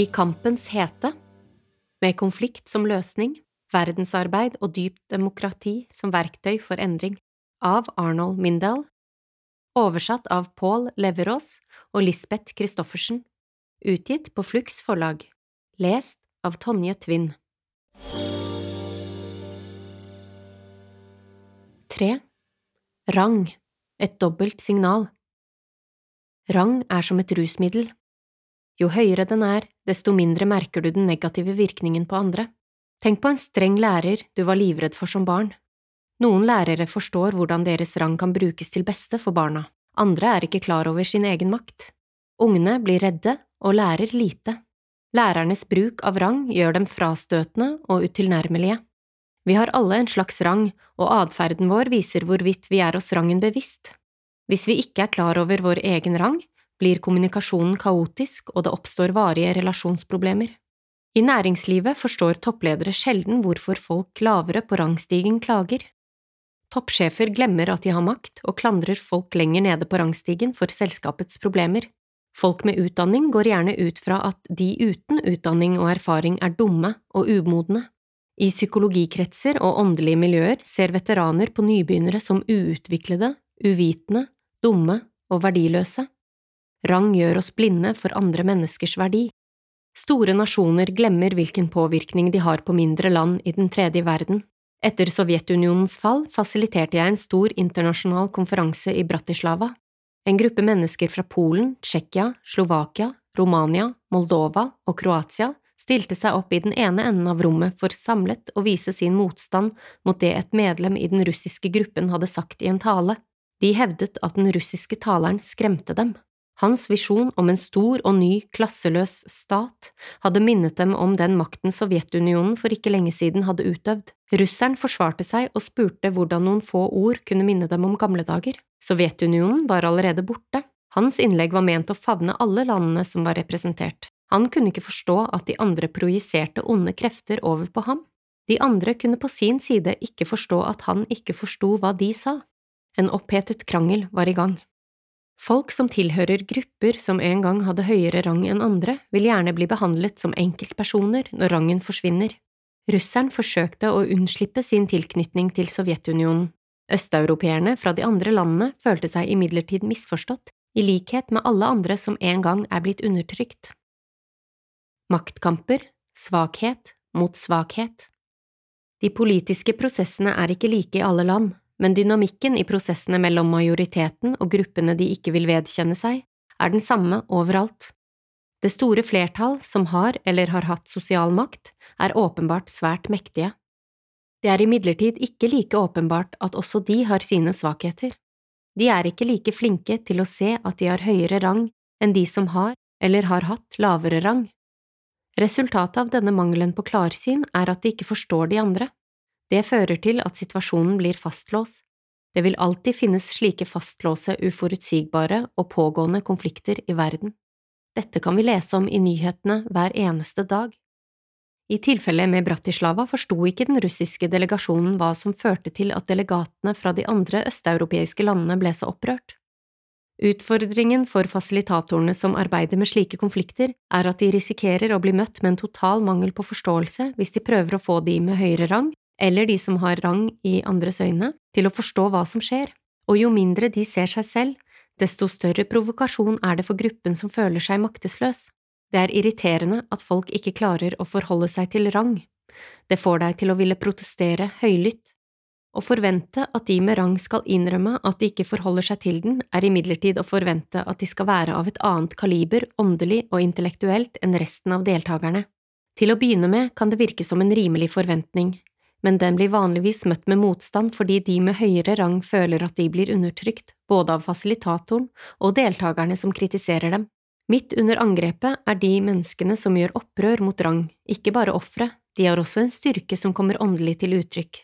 I kampens hete, med konflikt som løsning, verdensarbeid og dypt demokrati som verktøy for endring, av Arnold Mindal, oversatt av Paul Leverås og Lisbeth Christoffersen, utgitt på Flux forlag, lest av Tonje Tvinn. Tre. Rang, et dobbelt signal. Rang er som et rusmiddel. Jo høyere den er, desto mindre merker du den negative virkningen på andre. Tenk på en streng lærer du var livredd for som barn. Noen lærere forstår hvordan deres rang kan brukes til beste for barna, andre er ikke klar over sin egen makt. Ungene blir redde og lærer lite. Lærernes bruk av rang gjør dem frastøtende og utilnærmelige. Vi har alle en slags rang, og atferden vår viser hvorvidt vi er oss rangen bevisst. Hvis vi ikke er klar over vår egen rang, blir kommunikasjonen kaotisk og det oppstår varige relasjonsproblemer. I næringslivet forstår toppledere sjelden hvorfor folk lavere på rangstigen klager. Toppsjefer glemmer at de har makt og klandrer folk lenger nede på rangstigen for selskapets problemer. Folk med utdanning går gjerne ut fra at de uten utdanning og erfaring er dumme og umodne. I psykologikretser og åndelige miljøer ser veteraner på nybegynnere som uutviklede, uvitende, dumme og verdiløse. Rang gjør oss blinde for andre menneskers verdi. Store nasjoner glemmer hvilken påvirkning de har på mindre land i den tredje verden. Etter Sovjetunionens fall fasiliterte jeg en stor internasjonal konferanse i Bratislava. En gruppe mennesker fra Polen, Tsjekkia, Slovakia, Romania, Moldova og Kroatia stilte seg opp i den ene enden av rommet for samlet å vise sin motstand mot det et medlem i den russiske gruppen hadde sagt i en tale. De hevdet at den russiske taleren skremte dem. Hans visjon om en stor og ny, klasseløs stat hadde minnet dem om den makten Sovjetunionen for ikke lenge siden hadde utøvd. Russeren forsvarte seg og spurte hvordan noen få ord kunne minne dem om gamle dager. Sovjetunionen var allerede borte. Hans innlegg var ment å favne alle landene som var representert. Han kunne ikke forstå at de andre projiserte onde krefter over på ham. De andre kunne på sin side ikke forstå at han ikke forsto hva de sa. En opphetet krangel var i gang. Folk som tilhører grupper som en gang hadde høyere rang enn andre, vil gjerne bli behandlet som enkeltpersoner når rangen forsvinner. Russeren forsøkte å unnslippe sin tilknytning til Sovjetunionen. Østeuropeerne fra de andre landene følte seg imidlertid misforstått, i likhet med alle andre som en gang er blitt undertrykt. Maktkamper, svakhet mot svakhet De politiske prosessene er ikke like i alle land, men dynamikken i prosessene mellom majoriteten og gruppene de ikke vil vedkjenne seg, er den samme overalt. Det store flertall som har eller har hatt sosial makt, er åpenbart svært mektige. Det er imidlertid ikke like åpenbart at også de har sine svakheter. De er ikke like flinke til å se at de har høyere rang enn de som har eller har hatt lavere rang. Resultatet av denne mangelen på klarsyn er at de ikke forstår de andre. Det fører til at situasjonen blir fastlåst. Det vil alltid finnes slike fastlåse, uforutsigbare og pågående konflikter i verden. Dette kan vi lese om i nyhetene hver eneste dag. I tilfellet med Bratislava forsto ikke den russiske delegasjonen hva som førte til at delegatene fra de andre østeuropeiske landene ble så opprørt. Utfordringen for fasilitatorene som arbeider med slike konflikter, er at de risikerer å bli møtt med en total mangel på forståelse hvis de prøver å få de med høyere rang eller de som har rang i andres øyne, til å forstå hva som skjer, og jo mindre de ser seg selv, desto større provokasjon er det for gruppen som føler seg maktesløs. Det er irriterende at folk ikke klarer å forholde seg til rang. Det får deg til å ville protestere høylytt. Å forvente at de med rang skal innrømme at de ikke forholder seg til den, er imidlertid å forvente at de skal være av et annet kaliber åndelig og intellektuelt enn resten av deltakerne. Til å begynne med kan det virke som en rimelig forventning, men den blir vanligvis møtt med motstand fordi de med høyere rang føler at de blir undertrykt, både av fasilitatoren og deltakerne som kritiserer dem. Midt under angrepet er de menneskene som gjør opprør mot rang, ikke bare ofre, de har også en styrke som kommer åndelig til uttrykk.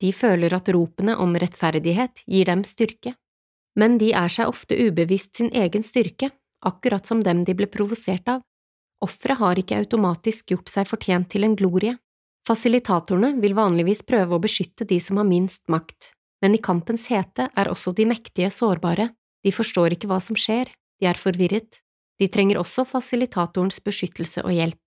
De føler at ropene om rettferdighet gir dem styrke. Men de er seg ofte ubevisst sin egen styrke, akkurat som dem de ble provosert av. Offeret har ikke automatisk gjort seg fortjent til en glorie, Fasilitatorene vil vanligvis prøve å beskytte de som har minst makt, men i kampens hete er også de mektige sårbare, de forstår ikke hva som skjer, de er forvirret, De trenger også fasilitatorens beskyttelse og hjelp.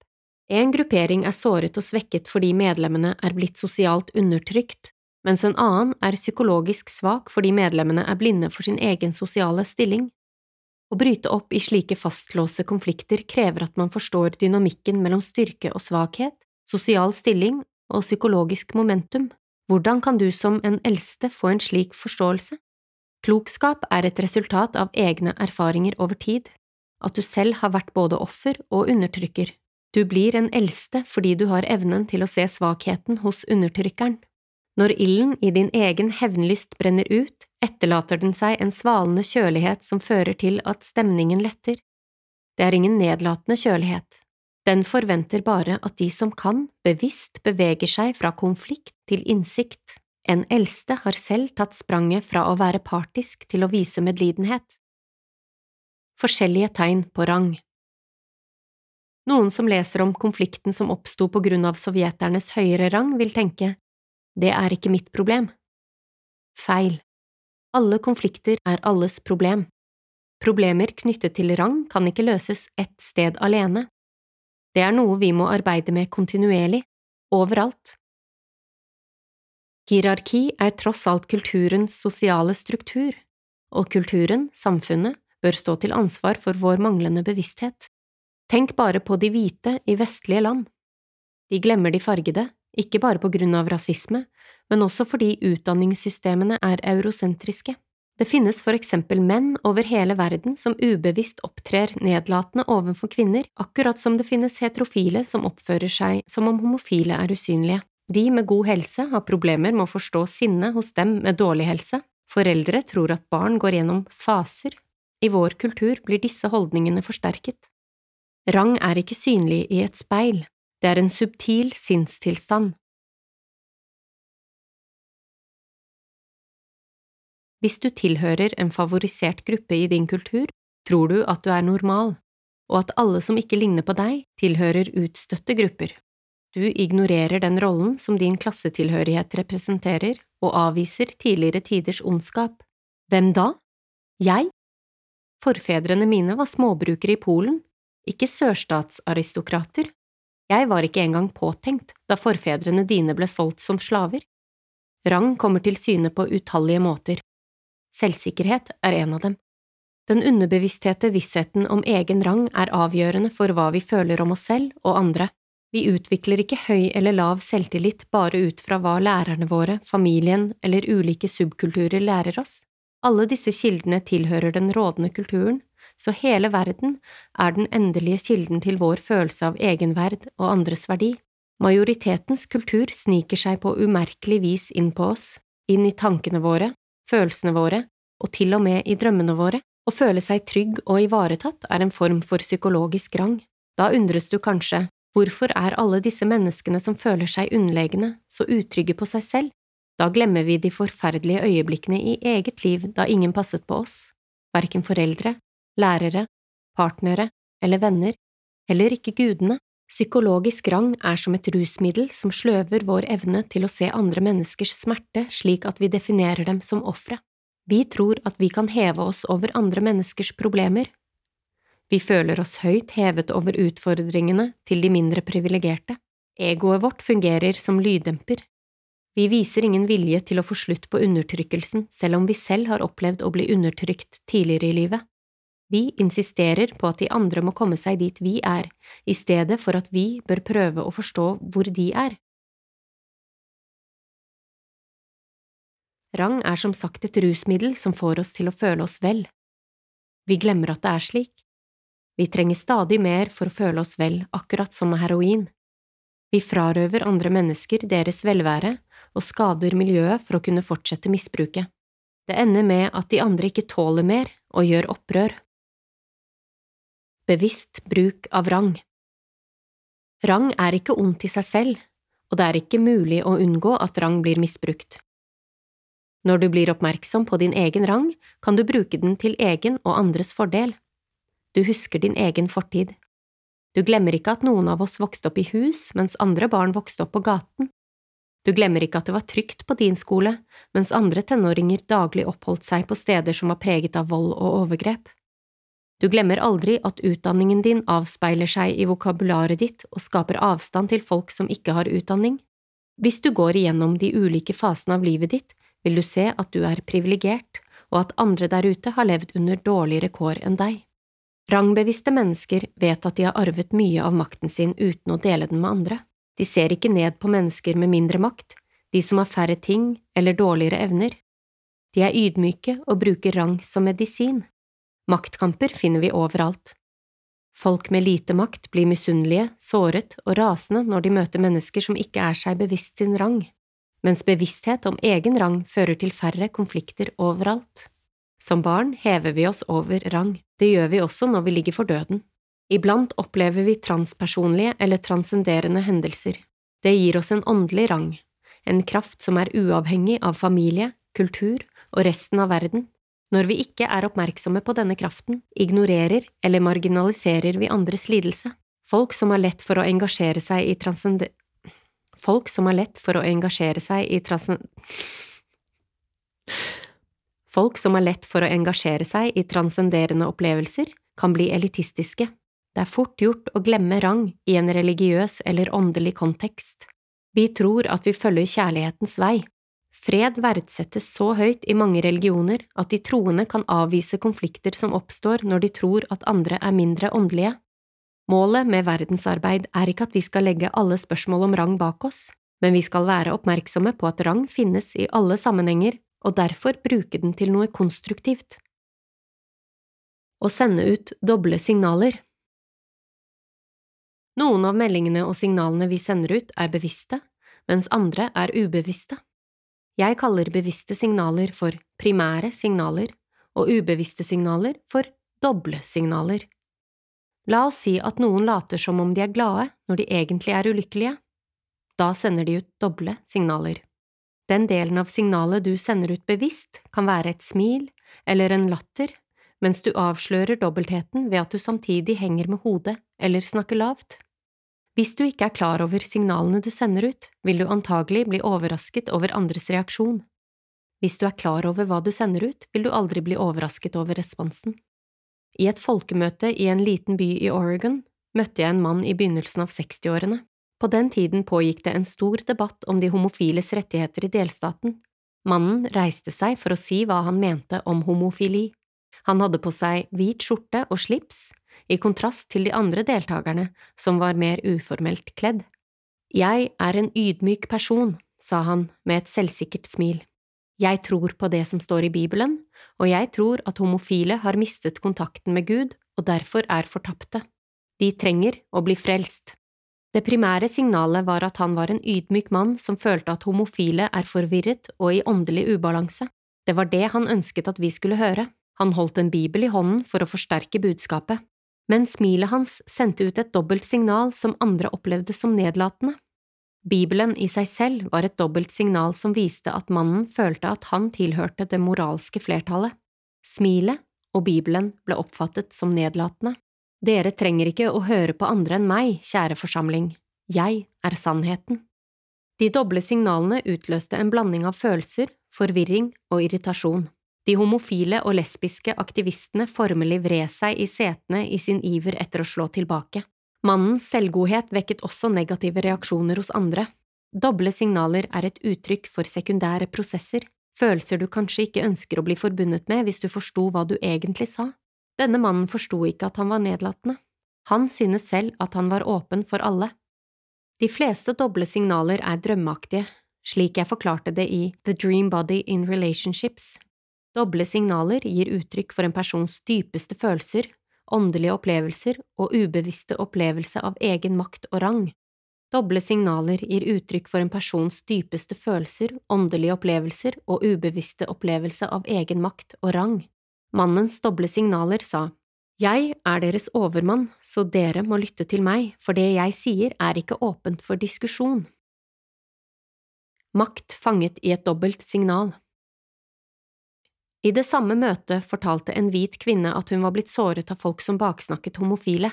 En gruppering er såret og svekket fordi medlemmene er blitt sosialt undertrykt, mens en annen er psykologisk svak fordi medlemmene er blinde for sin egen sosiale stilling. Å bryte opp i slike fastlåste konflikter krever at man forstår dynamikken mellom styrke og svakhet, sosial stilling og psykologisk momentum. Hvordan kan du som en eldste få en slik forståelse? Klokskap er et resultat av egne erfaringer over tid, at du selv har vært både offer og undertrykker. Du blir en eldste fordi du har evnen til å se svakheten hos undertrykkeren. Når ilden i din egen hevnlyst brenner ut, etterlater den seg en svalende kjølighet som fører til at stemningen letter. Det er ingen nedlatende kjølighet. Den forventer bare at de som kan, bevisst beveger seg fra konflikt til innsikt. En eldste har selv tatt spranget fra å være partisk til å vise medlidenhet. Forskjellige tegn på rang Noen som leser om konflikten som oppsto på grunn av sovjeternes høyere rang, vil tenke det er ikke mitt problem. Feil. Alle konflikter er alles problem. Problemer knyttet til rang kan ikke løses ett sted alene. Det er noe vi må arbeide med kontinuerlig, overalt. Hierarki er tross alt kulturens sosiale struktur, og kulturen, samfunnet, bør stå til ansvar for vår manglende bevissthet. Tenk bare på de hvite i vestlige land. De glemmer de fargede, ikke bare på grunn av rasisme, men også fordi utdanningssystemene er eurosentriske. Det finnes for eksempel menn over hele verden som ubevisst opptrer nedlatende overfor kvinner, akkurat som det finnes heterofile som oppfører seg som om homofile er usynlige. De med god helse har problemer med å forstå sinne hos dem med dårlig helse. Foreldre tror at barn går gjennom faser. I vår kultur blir disse holdningene forsterket. Rang er ikke synlig i et speil, det er en subtil sinnstilstand. Hvis du tilhører en favorisert gruppe i din kultur, tror du at du er normal, og at alle som ikke ligner på deg, tilhører utstøtte grupper. Du ignorerer den rollen som din klassetilhørighet representerer, og avviser tidligere tiders ondskap. Hvem da? Jeg? Forfedrene mine var småbrukere i Polen, ikke sørstatsaristokrater. Jeg var ikke engang påtenkt da forfedrene dine ble solgt som slaver. Rang kommer til syne på utallige måter. Selvsikkerhet er en av dem. Den underbevissthete vissheten om egen rang er avgjørende for hva vi føler om oss selv og andre. Vi utvikler ikke høy eller lav selvtillit bare ut fra hva lærerne våre, familien eller ulike subkulturer lærer oss. Alle disse kildene tilhører den rådende kulturen, så hele verden er den endelige kilden til vår følelse av egenverd og andres verdi. Majoritetens kultur sniker seg på umerkelig vis inn på oss, inn i tankene våre, følelsene våre og til og med i drømmene våre. Å føle seg trygg og ivaretatt er en form for psykologisk rang. Da undres du kanskje Hvorfor er alle disse menneskene som føler seg underlegne, så utrygge på seg selv? Da glemmer vi de forferdelige øyeblikkene i eget liv da ingen passet på oss, verken foreldre, lærere, partnere eller venner, heller ikke gudene. Psykologisk rang er som et rusmiddel som sløver vår evne til å se andre menneskers smerte slik at vi definerer dem som ofre. Vi tror at vi kan heve oss over andre menneskers problemer vi føler oss høyt hevet over utfordringene til de mindre privilegerte. Egoet vårt fungerer som lyddemper. Vi viser ingen vilje til å få slutt på undertrykkelsen selv om vi selv har opplevd å bli undertrykt tidligere i livet. Vi insisterer på at de andre må komme seg dit vi er, i stedet for at vi bør prøve å forstå hvor de er. Rang er som sagt et rusmiddel som får oss til å føle oss vel. Vi glemmer at det er slik. Vi trenger stadig mer for å føle oss vel, akkurat som med heroin. Vi frarøver andre mennesker deres velvære og skader miljøet for å kunne fortsette misbruket. Det ender med at de andre ikke tåler mer og gjør opprør. Bevisst bruk av rang Rang er ikke ondt i seg selv, og det er ikke mulig å unngå at rang blir misbrukt. Når du blir oppmerksom på din egen rang, kan du bruke den til egen og andres fordel. Du husker din egen fortid. Du glemmer ikke at noen av oss vokste opp i hus mens andre barn vokste opp på gaten. Du glemmer ikke at det var trygt på din skole, mens andre tenåringer daglig oppholdt seg på steder som var preget av vold og overgrep. Du glemmer aldri at utdanningen din avspeiler seg i vokabularet ditt og skaper avstand til folk som ikke har utdanning. Hvis du går igjennom de ulike fasene av livet ditt, vil du se at du er privilegert, og at andre der ute har levd under dårligere kår enn deg. Rangbevisste mennesker vet at de har arvet mye av makten sin uten å dele den med andre. De ser ikke ned på mennesker med mindre makt, de som har færre ting eller dårligere evner. De er ydmyke og bruker rang som medisin. Maktkamper finner vi overalt. Folk med lite makt blir misunnelige, såret og rasende når de møter mennesker som ikke er seg bevisst sin rang, mens bevissthet om egen rang fører til færre konflikter overalt. Som barn hever vi oss over rang, det gjør vi også når vi ligger for døden. Iblant opplever vi transpersonlige eller transcenderende hendelser. Det gir oss en åndelig rang, en kraft som er uavhengig av familie, kultur og resten av verden. Når vi ikke er oppmerksomme på denne kraften, ignorerer eller marginaliserer vi andres lidelse. Folk som har lett for å engasjere seg i transcende... Folk som har lett for å engasjere seg i transcend... Folk som har lett for å engasjere seg i transcenderende opplevelser, kan bli elitistiske. Det er fort gjort å glemme rang i en religiøs eller åndelig kontekst. Vi tror at vi følger kjærlighetens vei, Fred verdsettes så høyt i mange religioner at de troende kan avvise konflikter som oppstår når de tror at andre er mindre åndelige. Målet med verdensarbeid er ikke at vi skal legge alle spørsmål om rang bak oss, men vi skal være oppmerksomme på at rang finnes i alle sammenhenger, og derfor bruke den til noe konstruktivt. Å sende ut doble signaler Noen av meldingene og signalene vi sender ut, er bevisste, mens andre er ubevisste. Jeg kaller bevisste signaler for primære signaler og ubevisste signaler for doble signaler. La oss si at noen later som om de er glade når de egentlig er ulykkelige. Da sender de ut doble signaler. Den delen av signalet du sender ut bevisst, kan være et smil eller en latter, mens du avslører dobbeltheten ved at du samtidig henger med hodet eller snakker lavt. Hvis du ikke er klar over signalene du sender ut, vil du antagelig bli overrasket over andres reaksjon. Hvis du er klar over hva du sender ut, vil du aldri bli overrasket over responsen. I et folkemøte i en liten by i Oregon møtte jeg en mann i begynnelsen av 60-årene. På den tiden pågikk det en stor debatt om de homofiles rettigheter i delstaten. Mannen reiste seg for å si hva han mente om homofili. Han hadde på seg hvit skjorte og slips, i kontrast til de andre deltakerne, som var mer uformelt kledd. Jeg er en ydmyk person, sa han med et selvsikkert smil. Jeg tror på det som står i Bibelen, og jeg tror at homofile har mistet kontakten med Gud og derfor er fortapte. De trenger å bli frelst. Det primære signalet var at han var en ydmyk mann som følte at homofile er forvirret og i åndelig ubalanse. Det var det han ønsket at vi skulle høre. Han holdt en bibel i hånden for å forsterke budskapet men smilet hans sendte ut et dobbelt signal som andre opplevde som nedlatende. Bibelen i seg selv var et dobbelt signal som viste at mannen følte at han tilhørte det moralske flertallet. Smilet og Bibelen ble oppfattet som nedlatende. Dere trenger ikke å høre på andre enn meg, kjære forsamling, jeg er sannheten. De doble signalene utløste en blanding av følelser, forvirring og irritasjon. De homofile og lesbiske aktivistene formelig vred seg i setene i sin iver etter å slå tilbake. Mannens selvgodhet vekket også negative reaksjoner hos andre. Doble signaler er et uttrykk for sekundære prosesser, følelser du kanskje ikke ønsker å bli forbundet med hvis du forsto hva du egentlig sa. Denne mannen forsto ikke at han var nedlatende. Han synes selv at han var åpen for alle. De fleste doble signaler er drømmeaktige, slik jeg forklarte det i The Dream Body in Relationships, Doble signaler gir uttrykk for en persons dypeste følelser, åndelige opplevelser og ubevisste opplevelse av egen makt og rang. Doble signaler gir uttrykk for en persons dypeste følelser, åndelige opplevelser og ubevisste opplevelse av egen makt og rang. Mannens doble signaler sa, Jeg er deres overmann, så dere må lytte til meg, for det jeg sier er ikke åpent for diskusjon. Makt fanget i et dobbelt signal. I det samme møtet fortalte en hvit kvinne at hun var blitt såret av folk som baksnakket homofile.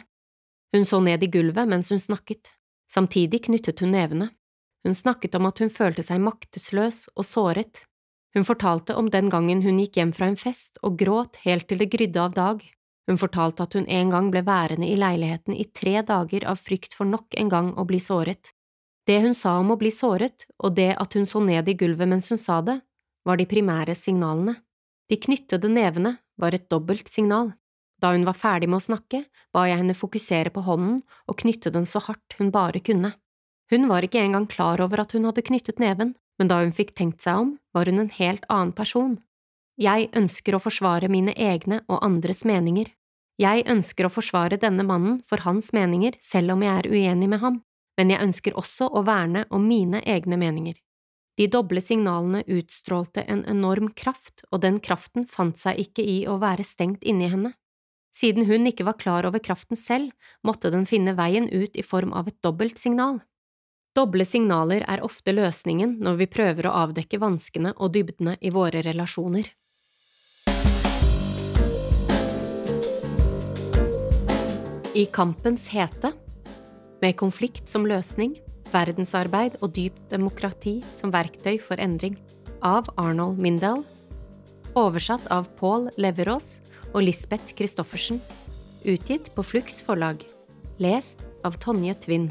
Hun så ned i gulvet mens hun snakket. Samtidig knyttet hun nevene. Hun snakket om at hun følte seg maktesløs og såret. Hun fortalte om den gangen hun gikk hjem fra en fest og gråt helt til det grydde av dag. Hun fortalte at hun en gang ble værende i leiligheten i tre dager av frykt for nok en gang å bli såret. Det hun sa om å bli såret, og det at hun så ned i gulvet mens hun sa det, var de primære signalene. De knyttede nevene var et dobbelt signal. Da hun var ferdig med å snakke, ba jeg henne fokusere på hånden og knytte den så hardt hun bare kunne. Hun var ikke engang klar over at hun hadde knyttet neven, men da hun fikk tenkt seg om, var hun en helt annen person. Jeg ønsker å forsvare mine egne og andres meninger. Jeg ønsker å forsvare denne mannen for hans meninger selv om jeg er uenig med ham, men jeg ønsker også å verne om mine egne meninger. De doble signalene utstrålte en enorm kraft, og den kraften fant seg ikke i å være stengt inni henne. Siden hun ikke var klar over kraften selv, måtte den finne veien ut i form av et dobbelt signal. Doble signaler er ofte løsningen når vi prøver å avdekke vanskene og dybdene i våre relasjoner. I kampens hete, med konflikt som løsning, verdensarbeid og dypt demokrati som verktøy for endring, av Arnold Mindal, oversatt av Paul Leverås og Lisbeth Christoffersen, utgitt på Flux forlag, lest av Tonje Tvinn.